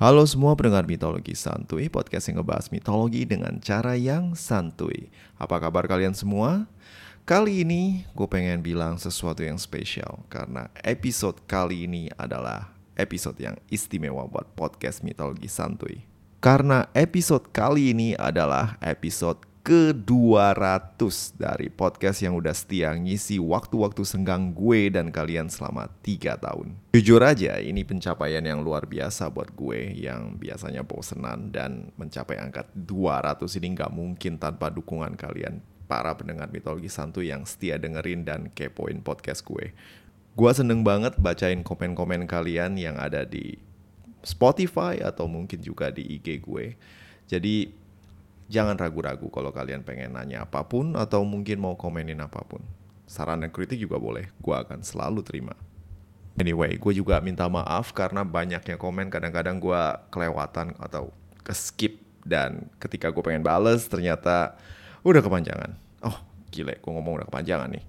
Halo semua pendengar mitologi santuy, podcast yang ngebahas mitologi dengan cara yang santuy. Apa kabar kalian semua? Kali ini gue pengen bilang sesuatu yang spesial karena episode kali ini adalah episode yang istimewa buat podcast mitologi santuy. Karena episode kali ini adalah episode ke-200 dari podcast yang udah setia ngisi waktu-waktu senggang gue dan kalian selama 3 tahun. Jujur aja, ini pencapaian yang luar biasa buat gue yang biasanya bosenan dan mencapai angka 200 ini nggak mungkin tanpa dukungan kalian para pendengar mitologi santu yang setia dengerin dan kepoin podcast gue. Gue seneng banget bacain komen-komen kalian yang ada di Spotify atau mungkin juga di IG gue. Jadi Jangan ragu-ragu kalau kalian pengen nanya apa pun atau mungkin mau komenin apa pun. Saran dan kritik juga boleh, gue akan selalu terima. Anyway, gue juga minta maaf karena banyaknya komen kadang-kadang gue kelewatan atau ke skip dan ketika gue pengen bales ternyata udah kepanjangan. Oh gile, gue ngomong udah kepanjangan nih.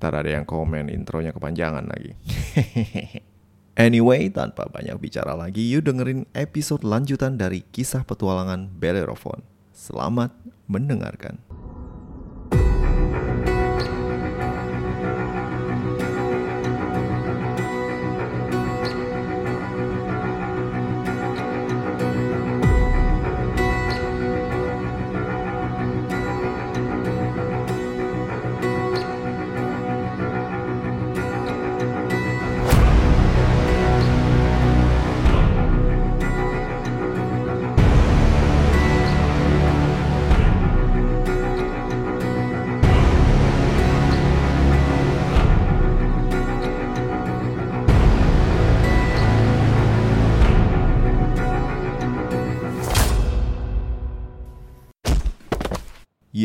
Ntar ada yang komen intronya kepanjangan lagi. Anyway, tanpa banyak bicara lagi, yuk dengerin episode lanjutan dari kisah petualangan Bellerophon. Selamat mendengarkan.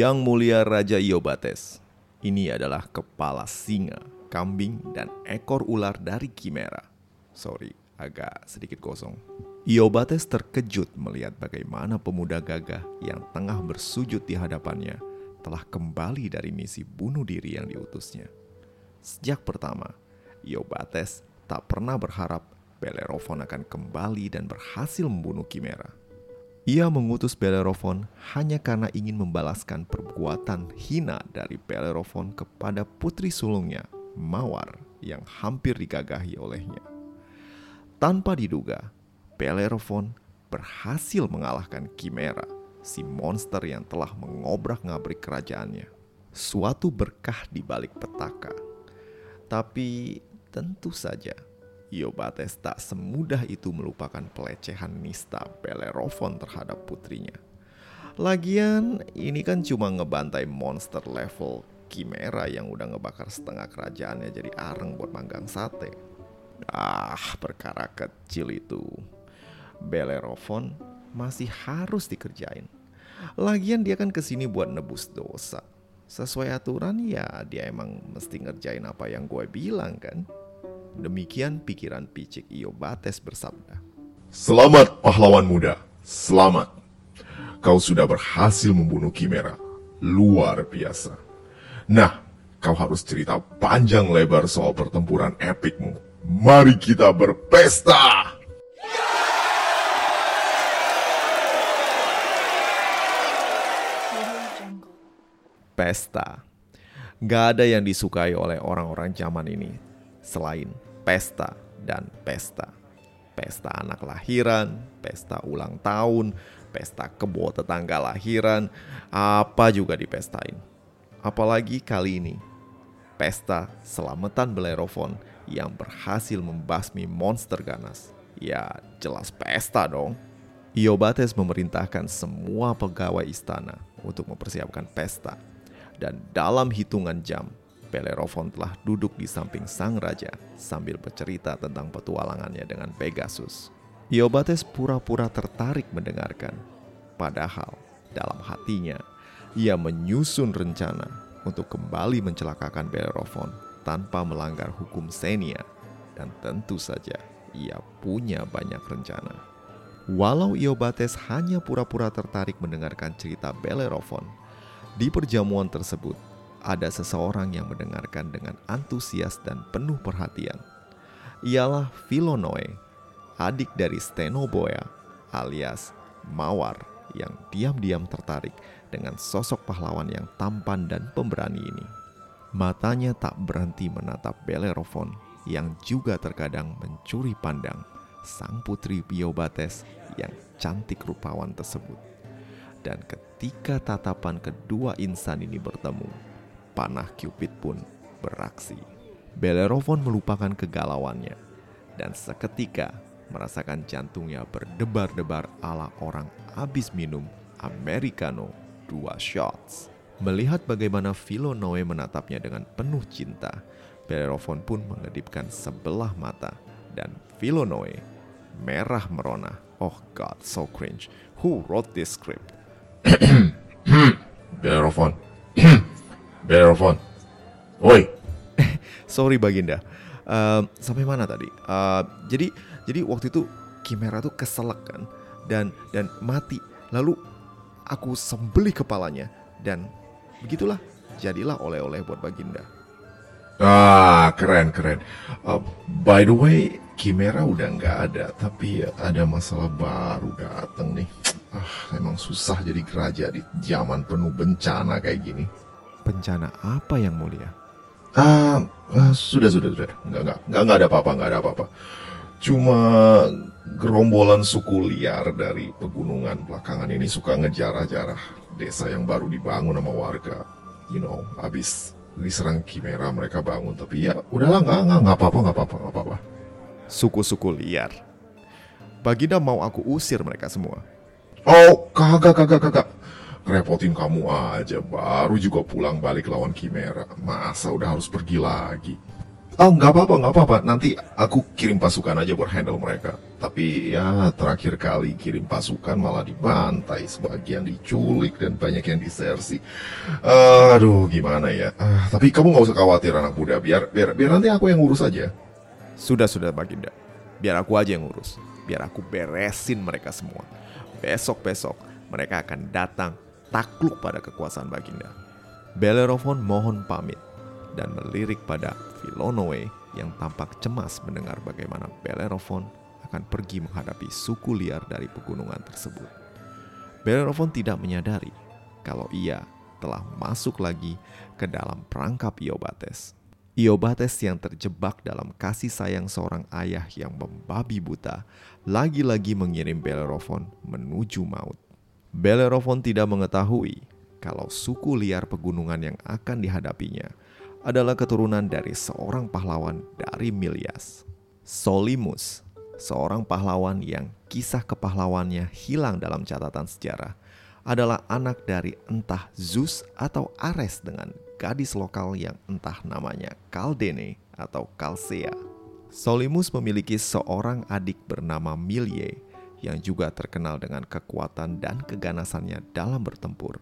Yang mulia Raja Iobates, ini adalah kepala singa, kambing, dan ekor ular dari Kimera. Sorry, agak sedikit kosong. Iobates terkejut melihat bagaimana pemuda gagah yang tengah bersujud di hadapannya telah kembali dari misi bunuh diri yang diutusnya. Sejak pertama, Iobates tak pernah berharap Bellerophon akan kembali dan berhasil membunuh Kimera. Ia mengutus Bellerophon hanya karena ingin membalaskan perbuatan hina dari Bellerophon kepada putri sulungnya, Mawar, yang hampir digagahi olehnya. Tanpa diduga, Bellerophon berhasil mengalahkan Chimera, si monster yang telah mengobrak-ngabrik kerajaannya. Suatu berkah di balik petaka. Tapi tentu saja Iobates tak semudah itu melupakan pelecehan nista Bellerophon terhadap putrinya. Lagian ini kan cuma ngebantai monster level Chimera yang udah ngebakar setengah kerajaannya jadi areng buat manggang sate. Ah, perkara kecil itu. Bellerophon masih harus dikerjain. Lagian dia kan ke sini buat nebus dosa. Sesuai aturan ya dia emang mesti ngerjain apa yang gue bilang kan. Demikian pikiran picik Iobates bersabda. Selamat pahlawan muda, selamat. Kau sudah berhasil membunuh Kimera. Luar biasa. Nah, kau harus cerita panjang lebar soal pertempuran epikmu. Mari kita berpesta! Pesta. Gak ada yang disukai oleh orang-orang zaman ini selain pesta dan pesta. Pesta anak lahiran, pesta ulang tahun, pesta kebo tetangga lahiran, apa juga dipestain. Apalagi kali ini, pesta selamatan Bellerophon yang berhasil membasmi monster ganas. Ya jelas pesta dong. Iobates memerintahkan semua pegawai istana untuk mempersiapkan pesta. Dan dalam hitungan jam, Bellerophon telah duduk di samping sang raja sambil bercerita tentang petualangannya dengan Pegasus. Iobates pura-pura tertarik mendengarkan. Padahal dalam hatinya, ia menyusun rencana untuk kembali mencelakakan Bellerophon tanpa melanggar hukum Senia. Dan tentu saja, ia punya banyak rencana. Walau Iobates hanya pura-pura tertarik mendengarkan cerita Bellerophon, di perjamuan tersebut ada seseorang yang mendengarkan dengan antusias dan penuh perhatian. Ialah Philonoe, adik dari Stenoboya alias Mawar yang diam-diam tertarik dengan sosok pahlawan yang tampan dan pemberani ini. Matanya tak berhenti menatap Bellerophon yang juga terkadang mencuri pandang sang putri Biobates yang cantik rupawan tersebut. Dan ketika tatapan kedua insan ini bertemu, panah Cupid pun beraksi. Bellerophon melupakan kegalauannya dan seketika merasakan jantungnya berdebar-debar ala orang habis minum Americano dua shots. Melihat bagaimana Philonoe menatapnya dengan penuh cinta, Bellerophon pun mengedipkan sebelah mata dan Philonoe merah merona. Oh God, so cringe. Who wrote this script? Bellerophon. Bellerophon. Woi, Sorry Baginda. Um, sampai mana tadi? Uh, jadi jadi waktu itu Kimera tuh keselak kan dan dan mati. Lalu aku sembelih kepalanya dan begitulah jadilah oleh-oleh buat Baginda. Ah, keren keren. Uh, by the way, Kimera udah nggak ada, tapi ada masalah baru dateng nih. Ah, emang susah jadi raja di zaman penuh bencana kayak gini. Bencana apa yang mulia? Ah, ah, sudah sudah sudah. Nggak nggak nggak nggak ada apa-apa, nggak ada apa-apa. Cuma gerombolan suku liar dari pegunungan belakangan ini suka ngejarah-jarah desa yang baru dibangun sama warga. You know, habis diserang Kimera mereka bangun, tapi ya udahlah nggak nggak nggak apa-apa nggak apa-apa nggak apa-apa. Suku-suku liar. Baginda mau aku usir mereka semua. Oh, kagak, kagak, kagak. Repotin kamu aja, baru juga pulang balik lawan Kimera. Masa udah harus pergi lagi? Oh, nggak apa-apa, nggak apa-apa. Nanti aku kirim pasukan aja buat handle mereka. Tapi ya, terakhir kali kirim pasukan malah dibantai, sebagian diculik dan banyak yang disersi. Aduh, gimana ya? Ah, tapi kamu nggak usah khawatir anak muda. Biar, biar, biar nanti aku yang ngurus aja. Sudah-sudah Baginda. Biar aku aja yang ngurus. Biar aku beresin mereka semua. Besok-besok mereka akan datang takluk pada kekuasaan Baginda. Bellerophon mohon pamit dan melirik pada Philonoe yang tampak cemas mendengar bagaimana Bellerophon akan pergi menghadapi suku liar dari pegunungan tersebut. Bellerophon tidak menyadari kalau ia telah masuk lagi ke dalam perangkap Iobates. Iobates yang terjebak dalam kasih sayang seorang ayah yang membabi buta lagi-lagi mengirim Bellerophon menuju maut. Bellerophon tidak mengetahui kalau suku liar pegunungan yang akan dihadapinya adalah keturunan dari seorang pahlawan dari Milias. Solimus, seorang pahlawan yang kisah kepahlawannya hilang dalam catatan sejarah, adalah anak dari entah Zeus atau Ares dengan gadis lokal yang entah namanya Kaldene atau Kalsea. Solimus memiliki seorang adik bernama Milye yang juga terkenal dengan kekuatan dan keganasannya dalam bertempur.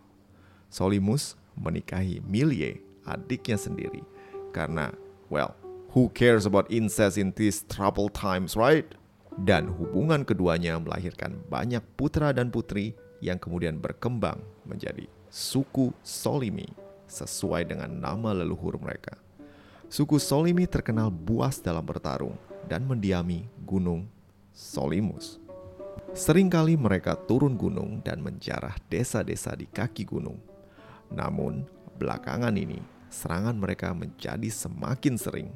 Solimus menikahi Milye, adiknya sendiri, karena, well, who cares about incest in these troubled times, right? Dan hubungan keduanya melahirkan banyak putra dan putri yang kemudian berkembang menjadi suku Solimi sesuai dengan nama leluhur mereka. Suku Solimi terkenal buas dalam bertarung dan mendiami gunung Solimus. Seringkali mereka turun gunung dan menjarah desa-desa di kaki gunung. Namun, belakangan ini serangan mereka menjadi semakin sering.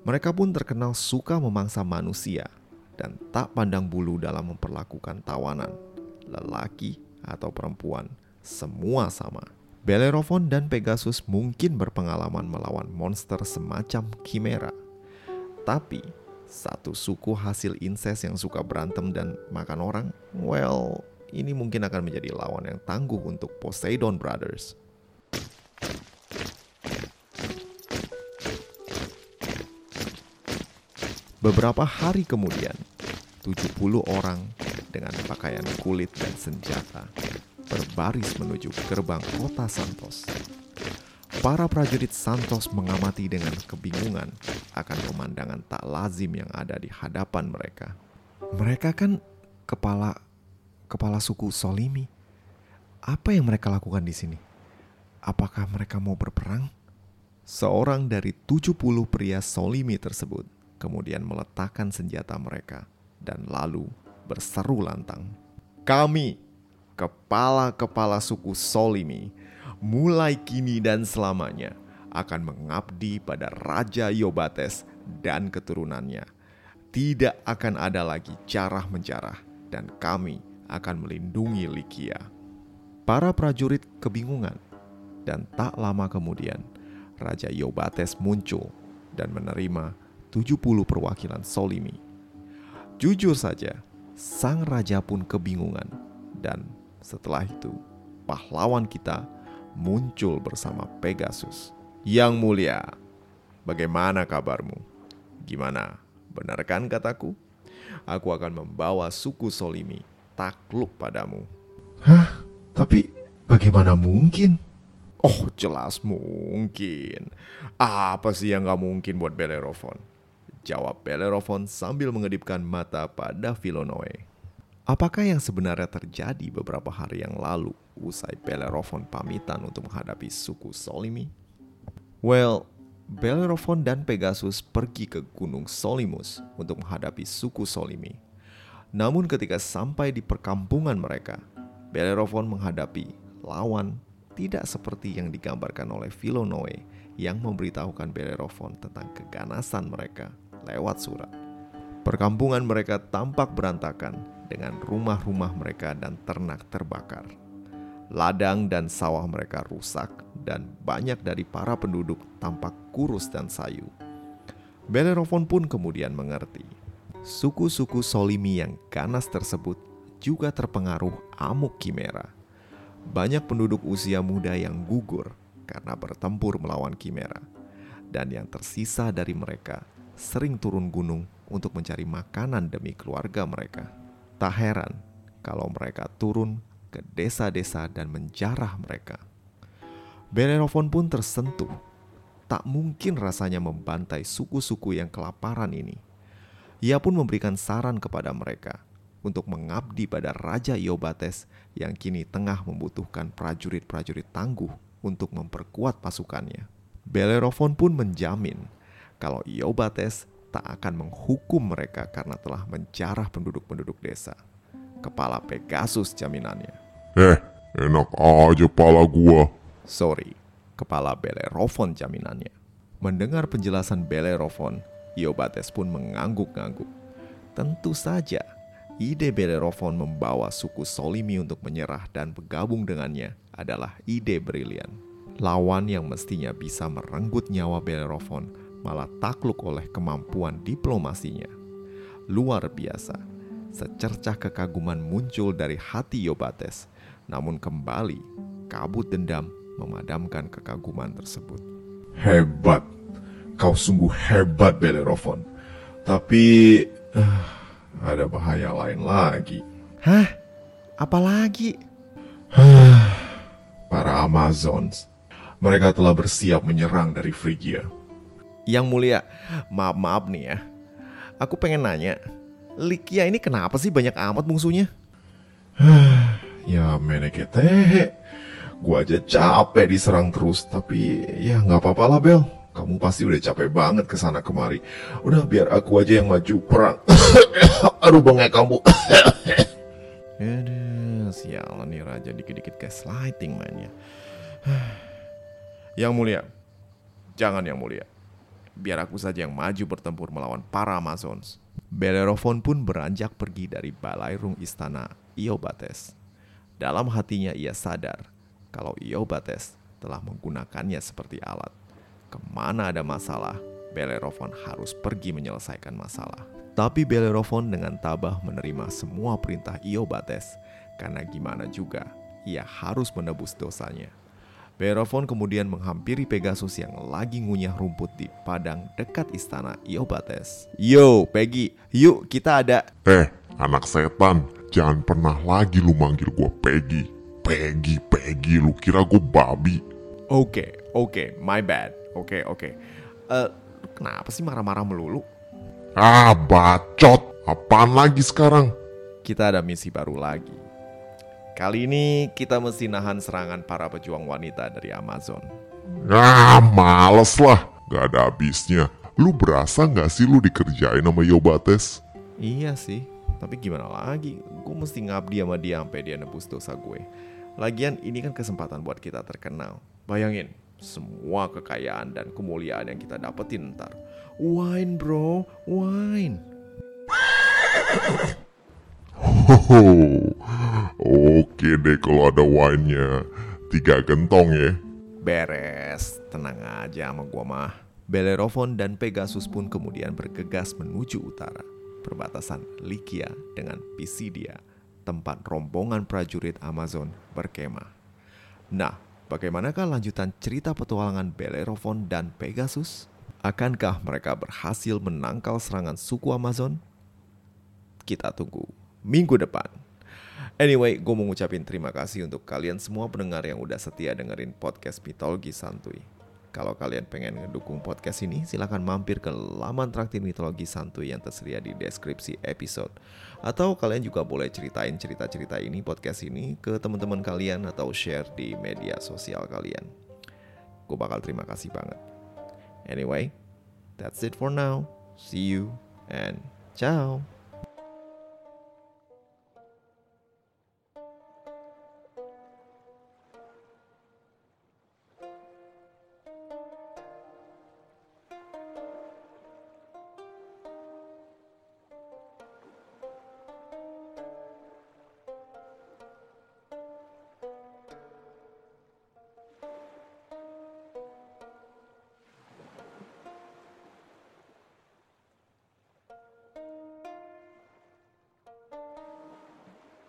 Mereka pun terkenal suka memangsa manusia dan tak pandang bulu dalam memperlakukan tawanan, lelaki atau perempuan, semua sama. Bellerophon dan Pegasus mungkin berpengalaman melawan monster semacam Chimera. Tapi, satu suku hasil incest yang suka berantem dan makan orang, well, ini mungkin akan menjadi lawan yang tangguh untuk Poseidon Brothers. Beberapa hari kemudian, 70 orang dengan pakaian kulit dan senjata berbaris menuju gerbang kota Santos. Para prajurit Santos mengamati dengan kebingungan akan pemandangan tak lazim yang ada di hadapan mereka. Mereka kan kepala kepala suku Solimi. Apa yang mereka lakukan di sini? Apakah mereka mau berperang? Seorang dari 70 pria Solimi tersebut kemudian meletakkan senjata mereka dan lalu berseru lantang. Kami, kepala-kepala suku Solimi, mulai kini dan selamanya akan mengabdi pada Raja Yobates dan keturunannya. Tidak akan ada lagi carah menjarah dan kami akan melindungi Likia. Para prajurit kebingungan dan tak lama kemudian Raja Yobates muncul dan menerima 70 perwakilan Solimi. Jujur saja, sang raja pun kebingungan dan setelah itu pahlawan kita muncul bersama Pegasus. Yang mulia, bagaimana kabarmu? Gimana? Benar kan kataku? Aku akan membawa suku Solimi takluk padamu. Hah? Tapi bagaimana mungkin? Oh jelas mungkin. Apa sih yang gak mungkin buat Bellerophon? Jawab Bellerophon sambil mengedipkan mata pada Filonoe. Apakah yang sebenarnya terjadi beberapa hari yang lalu usai Bellerophon pamitan untuk menghadapi suku Solimi? Well, Bellerophon dan Pegasus pergi ke Gunung Solimus untuk menghadapi suku Solimi. Namun ketika sampai di perkampungan mereka, Bellerophon menghadapi lawan tidak seperti yang digambarkan oleh Philonoe yang memberitahukan Bellerophon tentang keganasan mereka lewat surat. Perkampungan mereka tampak berantakan dengan rumah-rumah mereka dan ternak terbakar. Ladang dan sawah mereka rusak dan banyak dari para penduduk tampak kurus dan sayu. Bellerophon pun kemudian mengerti. Suku-suku Solimi yang ganas tersebut juga terpengaruh amuk Kimera banyak penduduk usia muda yang gugur karena bertempur melawan Kimera, dan yang tersisa dari mereka sering turun gunung untuk mencari makanan demi keluarga mereka. Tak heran kalau mereka turun ke desa-desa dan menjarah mereka. Bellerophon pun tersentuh. Tak mungkin rasanya membantai suku-suku yang kelaparan ini. Ia pun memberikan saran kepada mereka untuk mengabdi pada Raja Iobates yang kini tengah membutuhkan prajurit-prajurit tangguh untuk memperkuat pasukannya. Bellerophon pun menjamin kalau Iobates tak akan menghukum mereka karena telah menjarah penduduk-penduduk desa. Kepala Pegasus jaminannya. Eh, enak aja pala gua. Sorry, kepala Bellerophon jaminannya. Mendengar penjelasan Bellerophon, Iobates pun mengangguk-ngangguk. Tentu saja, Ide Bellerophon membawa suku Solimi untuk menyerah dan bergabung dengannya adalah ide brilian. Lawan yang mestinya bisa merenggut nyawa Bellerophon malah takluk oleh kemampuan diplomasinya. Luar biasa, secercah kekaguman muncul dari hati Yobates, namun kembali kabut dendam memadamkan kekaguman tersebut. Hebat. Kau sungguh hebat, Bellerophon. Tapi... Uh, ada bahaya lain lagi. Hah? Apalagi? Para Amazons. Mereka telah bersiap menyerang dari Phrygia. Yang mulia, maaf-maaf nih ya. Aku pengen nanya, Likia ini kenapa sih banyak amat musuhnya? ya menekete, gua aja capek diserang terus, tapi ya nggak apa-apa lah Bel. Kamu pasti udah capek banget ke sana kemari. Udah biar aku aja yang maju perang. Aduh bengek kamu. Aduh, sialan nih raja dikit-dikit kayak sliding mainnya. yang mulia, jangan yang mulia. Biar aku saja yang maju bertempur melawan para Amazons. Bellerophon pun beranjak pergi dari balairung istana Iobates. Dalam hatinya ia sadar kalau Iobates telah menggunakannya seperti alat. Ke mana ada masalah, Bellerophon harus pergi menyelesaikan masalah. Tapi Bellerophon dengan tabah menerima semua perintah Iobates, karena gimana juga, ia harus menebus dosanya. Bellerophon kemudian menghampiri Pegasus yang lagi ngunyah rumput di padang dekat istana Iobates. Yo, Peggy, yuk kita ada... Eh, anak setan, jangan pernah lagi lu manggil gua Peggy. Peggy, Peggy, lu kira gua babi. Oke, okay, oke, okay, my bad. Oke, okay, oke. Okay. Uh, eh, kenapa sih marah-marah melulu? Ah, bacot. Apaan lagi sekarang? Kita ada misi baru lagi. Kali ini kita mesti nahan serangan para pejuang wanita dari Amazon. Ah, males lah. Gak ada habisnya. Lu berasa gak sih lu dikerjain sama Yobates? Iya sih, tapi gimana lagi? Gue mesti ngabdi sama dia sampai dia nebus dosa gue. Lagian ini kan kesempatan buat kita terkenal. Bayangin, semua kekayaan dan kemuliaan yang kita dapetin ntar. Wine bro, wine. Hoho, oke deh kalau ada wine-nya. Tiga gentong ya. Beres, tenang aja sama gua mah. Bellerophon dan Pegasus pun kemudian bergegas menuju utara, perbatasan Likia dengan Pisidia, tempat rombongan prajurit Amazon berkemah. Nah, bagaimanakah lanjutan cerita petualangan Bellerophon dan Pegasus? Akankah mereka berhasil menangkal serangan suku Amazon? Kita tunggu minggu depan. Anyway, gue mau ngucapin terima kasih untuk kalian semua pendengar yang udah setia dengerin podcast Mitologi Santuy. Kalau kalian pengen ngedukung podcast ini, silahkan mampir ke laman traktir Mitologi Santuy yang tersedia di deskripsi episode. Atau kalian juga boleh ceritain cerita-cerita ini, podcast ini, ke teman-teman kalian atau share di media sosial kalian. Gue bakal terima kasih banget. Anyway, that's it for now. See you and ciao.